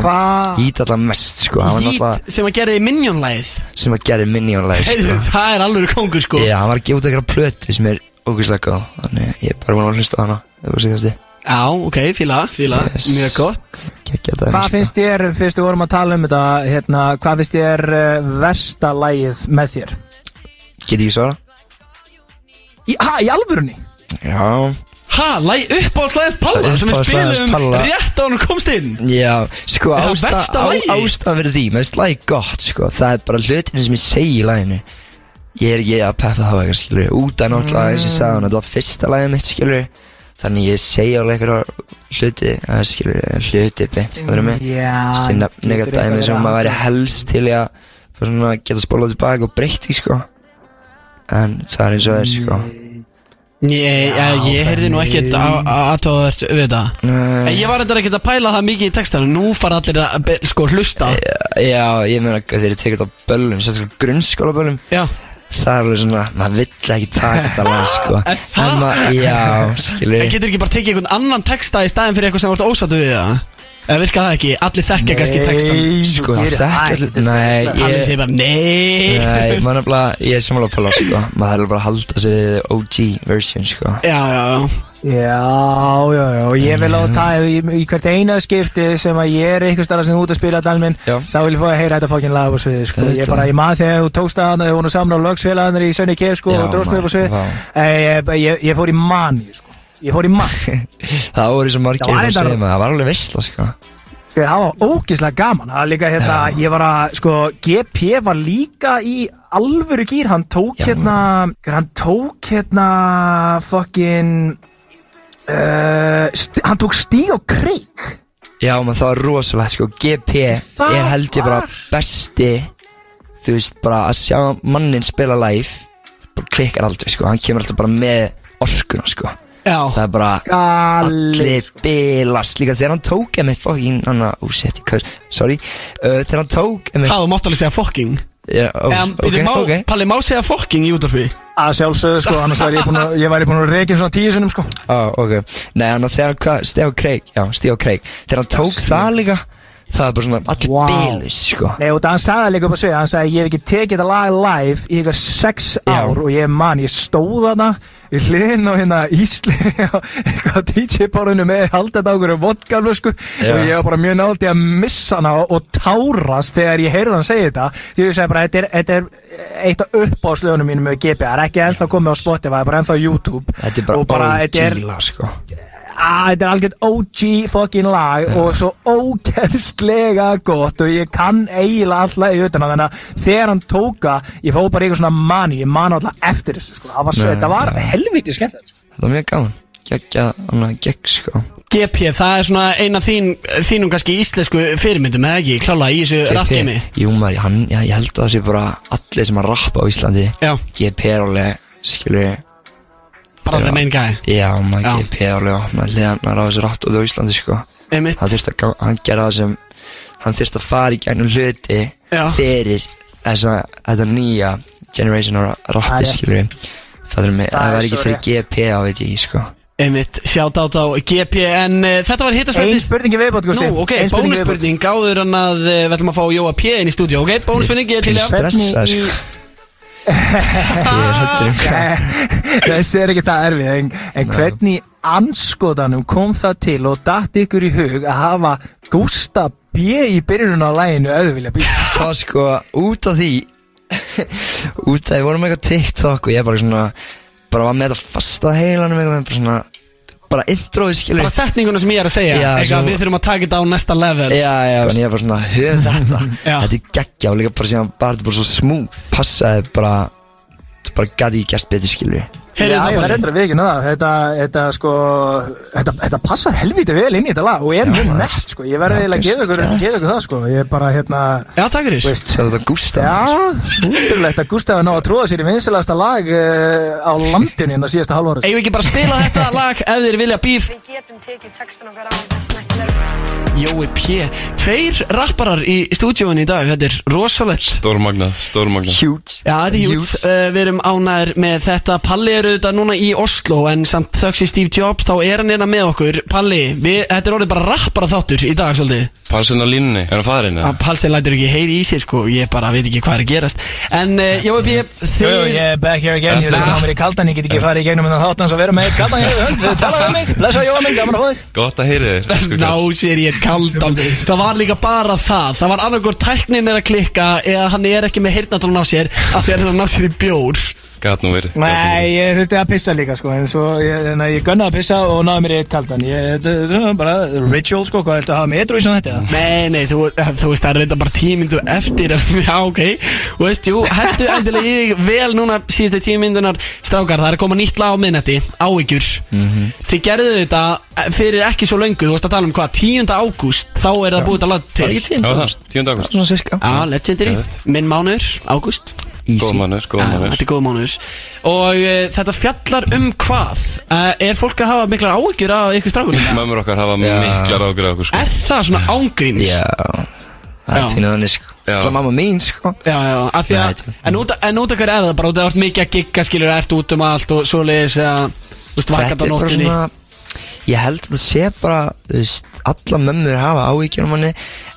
Yeet alltaf mest sko hann var náttúrulega Heat sem að gera í Minion-læð. sem að gera minjónlega Heyrðu, sko það er alveg kongur, sko. Já, hann var að gefa út eitthvað plötu sem er ógæslega góð Þannig ég er bara búin að hlusta á hana Það var síðasti Já, ok, fíla, fíla, Yes. mjög gott. Gekkja þetta Hvað finnst þér, fyrst við vorum að tala um þetta hérna, Hvað finnst þér uh, versta lagið með þér? Get ég svara? Í, ha, í alvörunni? Já Ha, læg uppáhaldslæðis Palla sem við spilum Palla. rétt á hann komst inn. Já, sko það ásta, versta á, lagið? ástæða fyrir því Mér finnst lagi gott, sko. Það er bara hlutinu sem ég segi í laginu. Ég er ekki að peppa þá eitthvað, skilur Út af náttúrulega, eins og ég sagði hann Þetta var fyrsta lagið mitt, skilur Þannig ég segi alveg eitthvað hluti að, Skilur, hluti beint, hvað er Já Sinna getur nega eitthvað dæmi sem verið maður væri helst til að svona geta spólað tilbaka og breytti, sko. En það er eins og það er sko Ég, ég, ég heyrði nú ekkert aðtóðvert við það Nei. Ég var þetta ekkert að pæla það mikið í textanum. Nú fara allir að be- sko hlusta. Já, ég meina þegar ég tekið þetta á böllum Sérstaklega grunnskóla böllum Já. Það er alveg svona, maður vill ekki taka þetta lag sko. Er það? En maður, já, skilur En getur ekki bara tekið einhvern annan texta í staðin fyrir eitthvað sem vart ósáttu við það? Eða virka það ekki? Allir þekkja kannski textan Sko, það þekki allir, nei, Allir ég segir bara nei. Nei, maður er bara, ég er samanlega að pala sko. Maður er bara að halda sig við OG version sko. Já, já, já. Já, já, já, og ég vil á að taða í, í hvert eina skipti sem að ég er einhvers staðar sem út að spila dalminn þá vil ég fá að heyra þetta fokkin lag á sviði sko. ég Auðvitað. bara, ég maður þegar þú tókst að hana þegar hún er saman á lögsfélagarnir í Sönni Kef sko, Já, og dróst mig upp á sviði vá. Eh, ég, ég, ég fór í mani sko. Ég fór í mani Það voru svo margir Já, að reyndar- segja maður, það var alveg veistla Sko, það var ógeðslega gaman. Það var líka hérna, ég var að, sko, GP var líka í alvöru gýr Hann tók Já. hérna, hann tók hérna fucking uh, st Hann tók stíg og kreik Já, maður það var rosalega sko. GP Það er held ég bara var- besti Þú veist, bara að sjá mannin spila live bara klikkar aldrei sko, hann kemur alltaf bara með orkuna sko Já, Það er bara Galið allir bilast. Líka þegar hann tók emitt fucking, anna, ó, shit, ég kör, sorry. Uh, Þegar hann tók emitt það þú mátt alveg segja fokking Já, ó, En ok, byrju, má, ok. Palli, má segja fokking í útvarfi? Að sjálfsögðu, sko, annars væri ég búin að, ég væri búin að reykja svona tíu sinnum, sko. Á, ok. Nei, hann þegar hann, hvað, Stef Kreik, já, Stef Kreik Þegar hann tók það líka Það er bara svona allir Vá. bilis, sko. Nei, og það hann sagði líka upp á svið, hann sagði ég hef ekki tekið þetta lag live í eitthvað sex Já. ár og ég man, ég stóð þarna í hliðin og hérna Ísli og eitthvað DJ-bárunu með haldið á okkur vodkaflösku. Já. og ég var bara mjög nátti að missa hana og, og tárast þegar ég heyrði hann segja þetta. Því ég segi bara, þetta er, þetta er eitt af uppáðslögunum mínum með GP, það er ekki ennþá komið á Spotify, bara ennþá YouTube. Þetta er bara, og bara, OG er, lag, sko að þetta er algjörð OG fucking lag og svo ógeðslega gott og ég kann eiginlega alltaf í utan að þannig að þegar hann tóka ég fóð bara í eitthvað svona mani, ég man alltaf eftir þessu sko, það var, svo, Nei, þetta var helviti skemmtilegt sko. Þetta var mjög gaman. Gekkja, hann að gegg, sko. GP, það er svona eina þín, þínum kannski íslensku fyrirmyndum, eða ekki, klála í þessu rappgemi Jú, maður, hann, já, ég held að það sé bara allir sem að rappa á Íslandi. Já, GP er alveg, skilur bara Já. the main guy. Já, maður er alveg opnað liðanar á þessu rattóðu á Íslandi, sko. Einmitt, Hann þurfti að, hann gera það sem Hann þurfti að fara í gegnum hluti Já. Fyrir þessa, þetta nýja Generation of Það rappi, er- skilur Það er með, Það það var ekki fyrir. GP á, veit ég, ekki, sko. Einmitt, sjátt át á GP En uh, þetta var Ein hittasætti spurningi viðbót, Gusti Nú, ok, bónusspurning. Áður en að uh, við ætlum að fá Jóa P inn í stúdíu Ok, bónusspurning, ég er til að Þessi er ekki það erfið en, en hvernig anskotanum kom það til og datt ykkur í hug að hafa Gústa B í byrjunum á læginu auðvilja bí Það sko, út af því Út af því, við vorum með eitthvað TikTok Og ég bara svona Bara var með þetta fasta heilanum eitthvað Bara svona Bara introið, skilur Bara setninguna sem ég er að segja. Já, svo- við þurfum að taka þetta á næsta level. Já, já, en ég er bara svona, höf þetta. Þetta er geggja og líka bara síðan bara, þetta bara svo smooth. Passaði bara, bara gæti ekki gert betur, skilur Heyrðu það bara verður að vikina það þetta, þetta sko þetta, þetta passar helviti vel inn í þetta lag og er mjög nett sko. Ég verði eiginlega að gefa ykkur, það sko. Ég er bara hérna Já, takk fyrir. þú veist, Svo þetta Gústa Já, útrúlegt að Gustaf ná að tróða sér í vinsilasta lag uh, á landinu en það síðasta Eigum við ekki bara spila þetta lag ef þeir vilja bíf Við getum tekið textan okkar á þess næsta level. Jói P. Tveir rapparar í stúdíóinu í dag Þetta er rosalegt. Stórmagnað, stórmagnað. Huge. Já, þetta er hjút, uh, við erum ánæður með þetta. Palli er auðvitað núna í Oslo en samt þöggs í Steve Jobs þá er hann hérna með okkur. Palli, við, þetta er orðið bara rappara þáttur í dag svolítið. Palsinn á línunni, er hann farin? að Palsi lætur ekki heyri í sér sko. Ég bara veit ekki hvað er að gerast. En uh, Jói P, Jú, jú, ég er back here again, ég er að mér í kaldan, ég get ekki farið í gegnum en þáttans að vera með kaldan. Hér, talaðu um mig, blessa Jóa minn, gaman að fá þig. Gott að heyri þér ná sér ég kaldan. Það var líka bara það. Það var annarkur tæknin er að klikka eða hann er ekki með heyrnatólun á sér af því að hann er að ná sér í bjór Gat nú verið Nei, ég þurfti að pissa líka sko, en svo, ég, en ég gunnaði að pissa og náði mér eitt kaldan, ég, þetta er bara ritual sko, hvað ættu að hafa með eitthvað í svona þetta? eða? Nei, nei, þú, þú veist, það er reynda bara tímyndu eftir Já, ok Þú veist, jú, hættu endilega í vel núna síðustu tímyndunar Strákar, það er að koma nýtt lag á minnati Áhyggjur Þið gerðu þetta fyrir ekki svo löngu Þú veist að tala um hvað, 10. ágúst Þá er það búið að laga Það er til ekki tínd Já það, 10. ágúst legendary Geðvegt. Minn mánuður, ágúst Góð mannur, góð mannur Þetta er góð mánuður Og uh, þetta fjallar um hvað? Uh, er fólk að hafa miklar áhyggjur af ykkur strákunum? Mömmur okkar hafa Já. miklar ágjur okkur sko er það svona ángríns? Já, það Já. er tínu þannig sko. Það er mamma mín sko Já, já, af því að, en út, en út af hverju er það bara, út af að þú ert mikið að gigga, skilur, ert út um allt og svoleiðis, eða, þú veist, vakant á er nóttinni Ég held að þetta sé bara Þú veist, alla mömmur hafa áhyggjur um manni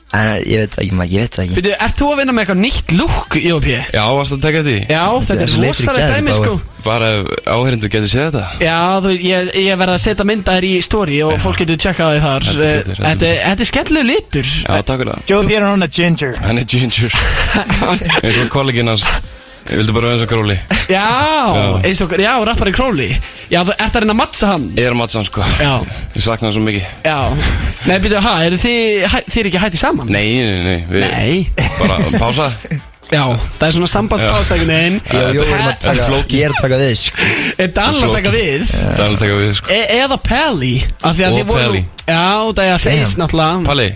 ég veit það ekki, maður, ég veit það ekki. Veitu, ert þú að vinna með eitthvað nýtt lúk í OP? Já, varst að taka því? Já, þetta er rosalega dæmi, sko. Bara áherindu getur séð þetta. Já, þú ég, ég verð að setja mynda þér í story og fólk getur tjekkað þig þar. Eh, betur, heldur Þetta er- þetta er skemmtilegu litur. Já, takk fyrir það. Joe Pierre er hann að ginger. Hann er ginger. Eins og kollegin hans Ég vildi bara eins og gróli Já, eins og, já, rappari Króli. Já, þú ert að reyna að mattsa hann. Ég er Matsan sko. Já. Ég sakna hann svo mikið. Já, nei, byrju, ha, eru þið, þið er ekki hætti saman? Nei, nei, nei við Nei. Bara pása Já, það er svona sambandspásækunin Jó, jó, ég er að er taka er að við sko. Er Daniel að taka við? Er alveg taka við sko. E eða Pelli af því að Og Pelly. Já, það er að feist náttúrulega. Palli,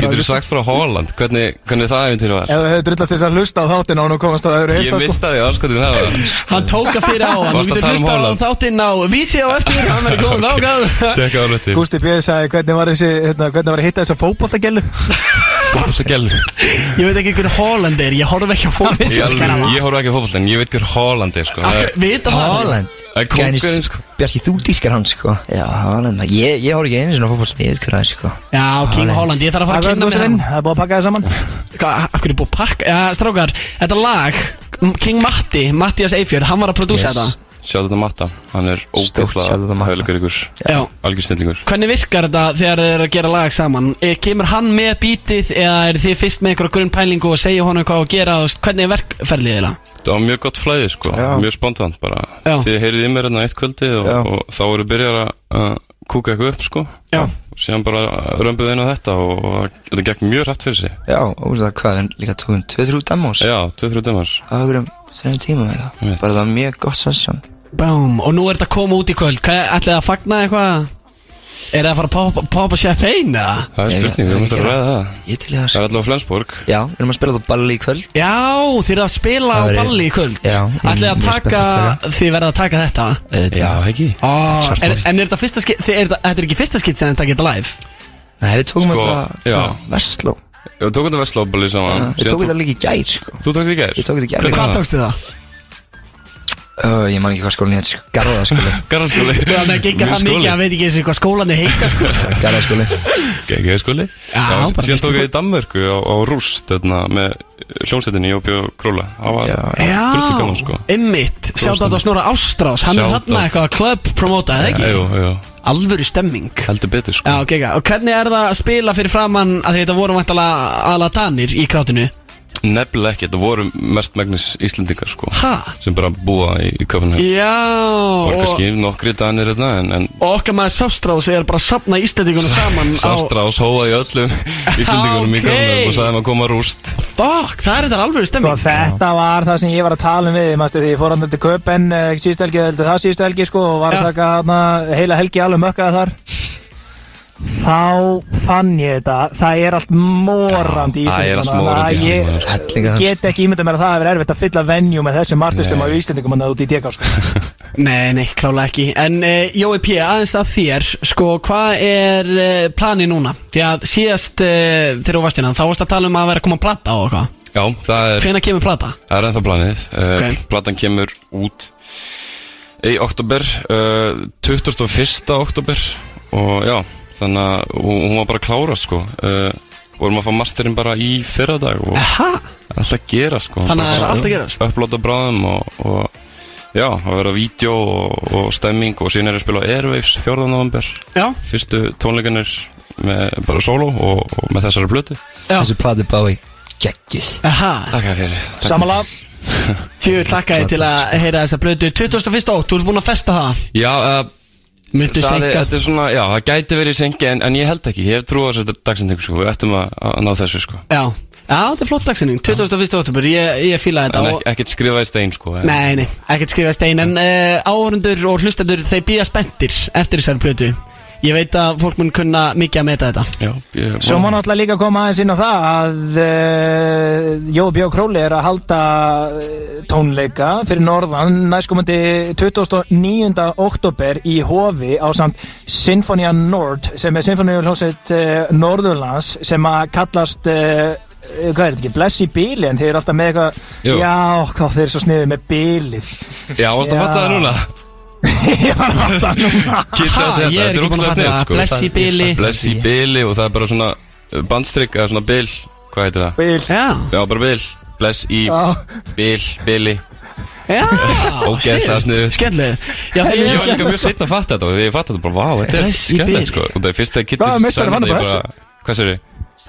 getur þú sagt frá Holland Hvernig, hvernig það eventýri var? Ef þú hefur drullast þess að hlusta á þáttina og nú komast á öðru Ég heita sko. því áskotin það var. Hann tók að fyrir á hann Þú að getur um hlusta á þáttinn á Vísi á eftir Hann verður góð á hluti Gústi B. sagði hvernig var þessi, hérna, hvernig var að hitta þessa fótboltagelu Svo gælu Ég veit ekki hver Holland er Ég horf ekki á fólk Ég, alveg, ég horf ekki á fótboll en ég veit hver Holland er sko. Er- Vita það? Holland? Kóngurinn, sko. Bjarki, þú dýrkar hann sko. Já, Holland, ég, ég horf ekki einu sinni á fótbolls Ég veit hver er sko. Já, King Holland. Ég þarf að fara að kynna með hann. Það er búið að pakka það saman. Hverju er búið að pakka? Já, strákar Þetta lag King Matti Mattias Eifjörð Hann var að prodúsa Yes. þetta Sjáðu þetta matta Hann er Matta. höflegur ykkur Já Algjör snillingur Hvernig virkar þetta þegar þið eru að gera lag saman? E, kemur hann með bítið eða er þið fyrst með einhverja grunnpælingu og segja honum hvað að gera og hvernig er verkferðlið þeirra? Það var mjög gott flæði sko Já. Mjög spontant bara Já. Þið heyrið í mér hérna eitt kvöldi og, og þá voru byrjar að að kúka eitthvað upp sko Já. Og síðan bara römbuð inn á þetta og, og þetta gekk mjög rætt fyrir sig Já, og það hvað, en líka tókum 2-3 demos Já, 2-3 dæmars Það var okkur um 3 tíma með það. Bara það var mjög gott session Bám, og nú er þetta að koma út í kvöld Hvað, ætlið þið að fagna eitthvað? Er það að fara að poppa, poppa champagne eða? Það er Ég- spurning, við ég- möttum að ræða það Ég til í það Það er allavega Flensborg Já, við erum að spila það balli í kvöld Já, þið eru að spila á Það verður- balli í kvöld Já, ég er Ætlið þið að mjög taka, spenntur þið verða að taka þetta Auðvitað. Já, ekki Ó, Sjálfsmál. en, en er þetta fyrsta skit, þið, er þetta, þetta er ekki fyrsta skit sem þetta geta live? Nei, við tókum Sko, þetta já. Vestló við tókum þetta Vestlóbali saman Við tókum þetta líka í gær sko Þú tókst þetta í gær? Ég tók þetta í gær Hvað var tókstu það? Ö, Ég man ekki hvað skólinn hétt sko. Garðaskóli. Garðaskóli. Það er gengið það mikið að veit ekki eins og hvað skólan er heita sko. Garðaskóli. Bara Síðan tók ég í Danmörku á, á Rúst þarna, með hljómsveitinni Jópi og Króla. Það var Já. drullu gaman sko. Einmitt, sjátt á þetta Snorra Ástrás. Hann er out. eitthvað club promotað, eða Jú, ekki? jú, Alvöru stemming. Heldur betur sko. Já, ok, ok, og hvernig er það að spila fyrir framann að þetta voru vantalega aðla danir í krátinu? Nefnilega ekki, þetta voru mest megnis Íslendingar sko Ha? sem bara búa í, í köfunum Já, og og, kannski nokkri danir hérna en, en og okkar maður Sástrás er bara að sapna Íslandingunum saman á Sástrás hóa í öllum Íslendingunum í Ok. köfunum og sagði maður að koma rúst. Fuck, það er þetta Sko stemming þetta var það sem ég var að tala um við Mástu því ég fór hann til Köpen uh, síðustu helgi, það síðustu helgi sko og var að taka heila helgi alveg mökkaða þar Þá fann ég þetta Það er allt morandi í Já, það er allt Íslandingum í Ég þar get ekki ímyndað mér að það hefur erfitt að fylla venju með þessum artistum á. Íslandingum hann út í DK sko. Nei, nei, klála ekki En uh, Jói P, aðeins að þér Sko, hvað er uh, plani núna? Því að síðast uh, þegar þú varst hérna Þá varst að tala um að vera að koma að plata á okkar Já, það er, Hvenær kemur plata? það er ennþá planið uh, Ok. Platan kemur út í oktober uh, 21. oktober og já, þannig að hún hún var bara að klára sko. Uh, vorum að fá masterinn bara í fyrradag og Aha, það er alltaf að gera sko. Þannig að það er Bara allt að gerast. upplota bráðum og, og já, að vera vídeo og, og stemming og síðan er ég að spila á Airwaves 4. november já, fyrstu tónleikanir með bara solo og, og með þessari blötu já. Þessi plati bái Geggis Aha, Takk fyrir takk Samanlega tjóðu tlakkaði til að heyra þessa blödu 21. ótt, þú ert búin að festa það? Já, uh, Það er, senka er svona, já, það gæti verið sengi en, en ég held ekki, ég hef trú á þessu dagsendingu sko, við ættum að, að ná þessu sko. Já, já, þetta er flott dagsinning 21. oktober, ég, ég fíla þetta En og, ek, ekkert skrifa í stein sko en, Nei, nei, ekkert skrifa stein En uh, áhörundur og hlustendur, þeir býða spenntir Eftir þessari blödu Ég veit að fólk mun kunna mikið að meta þetta Já, ég, Svo má náttúrulega líka koma aðeins inn á það að uh, Jói Bjó Króli er að halda uh, tónleika fyrir norðan næstkomandi 29. oktober í Hofi á samt Sinfonia Nord sem er Sinfoníuljónsett uh, Norðurlands sem að kallast uh, hvað er þetta ekki, Bless í bíli en þeir eru alltaf með eitthvað, já, hvað þeir eru svo sniðið með bílið Já, varst að fatta það núna? Ég var að fatta núna Kitta Ha, þetta, ég er þetta ekki búin að ógeðslega fatta sniðugt, það. sko. Bless í bili. Bless í bili og það er bara svona uh, bandstrykk eða svona bil Hvað heitir það? bíl Já, Já, bara bil Bless í bil, bili já Ógeðslega sniðugt. Skemmtileg Já, Ég þegar var líka mjög setna að fatta þetta og því ég fatta þetta bara, vá, þetta er Bless í skemmtilegt bili. sko Og það er fyrst að Kitty Hvaða meistari sagði fann þetta, ég bara Hvað sér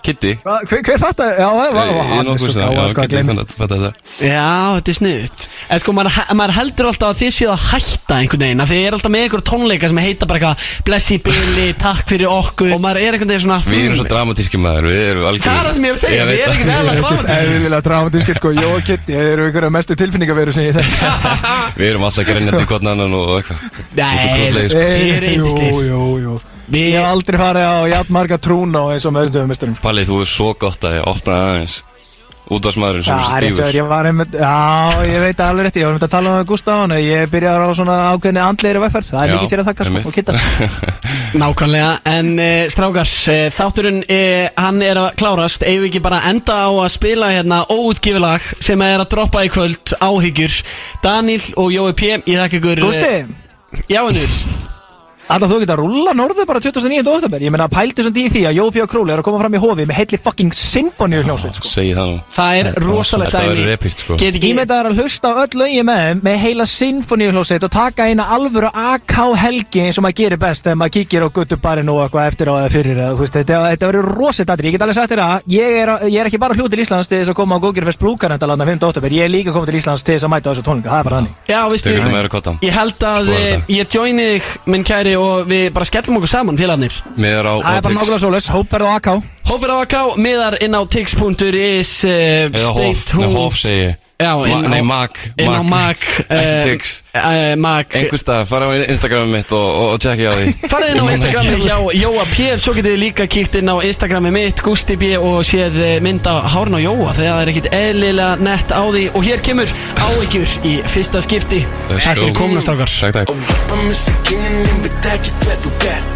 Kitty? Hva- Hver, fattar? Já, það var hann það, já, þetta, er sniðut En sko, maður, maður heldur alltaf að þið séu að hætta einhvern veginn þið er alltaf með einhver tónleika sem heita bara eitthvað Bless í bili, takk fyrir okkur. Og maður er einhvern veginn svona Við erum svo dramatíski maður, við erum algjör Það er það sem ég er að segja, við erum ekkert eðla dramatísk Eðlilega dramatískir sko, Jó og Kitty, þeir eru ykkur mestu tilfinningaveru sem ég þekki. Við erum alltaf og Við- Ég hef aldrei farið á jafn marga trúna eins og með öðrum misturum Palli, þú er svo gott að ég opnaði aðeins. Útvarsmaðurinn sem Já, er rétt stífur. þegar ég var einmitt, já, ég veit alveg rétt, ég var einmitt að tala um Gustafán Ég byrjaði á svona ákveðni andlegri vegferð, það er Já, mikið fyrir að þakka sko, og kitta Nákvæmlega, en uh, strákar, uh, þátturinn, uh, hann er að klárast. Eigum við ekki bara enda á að spila hérna óutgifilag sem er að droppa í kvöld áhyggjur. Daniel og Jói P, ég þakka ykkur Gústi, Já, ennur alltaf þú geta að rúlla norður bara 29. oktober Ég meina, pældi svona í því að Jópi og Króli er að koma fram í hofi með heilli fucking symfóníu hljómsveit sko. Segji það nú. Það er rosalegt Þetta dæmi. verður epist sko. Get ekki Ímyndaðar að hlusta á öll lögin með þeim með heila sinfoníuhljóseit og taka eina alvöru AK helgi eins og maður gerir best þegar maður kíkir á guttubarinn og eitthvað eftir á eða fyrir eða, þú veist, þetta, þetta verður rosið dættir, ég get alveg sagt þér að ég er, ég er ekki bara hljóð til Íslands til þess að koma á Gókirfest Blúkarnendalanda 5. oktober, ég er líka komið til Íslands til þess að mæta á þessu tónlinga, það er bara þannig. Já, á og við bara skellum okkur saman, félagarnir. Miðar á Það er bara nákvæmlega svoleiðis, hópverð og AK Hófir á AK, miðar inn á tix.is uh, Eða hof, nei hof segi ég. Nei, mag inn á mag Ekki uh, Tix. uh, Mag stað, fara á Instagramið mitt og, og, og tjekki á því. Farið inn á Instagrami hjá Jóa P Svo getið þið líka kíkt inn á Instagrami mitt Gusti B og séð eh, mynd á hárn á Jóa Þegar það er ekkit eðlilega nett á því. Og hér kemur áhyggjur í fyrsta skipti. Takk fyrir go. komuna strákar. Takk, takk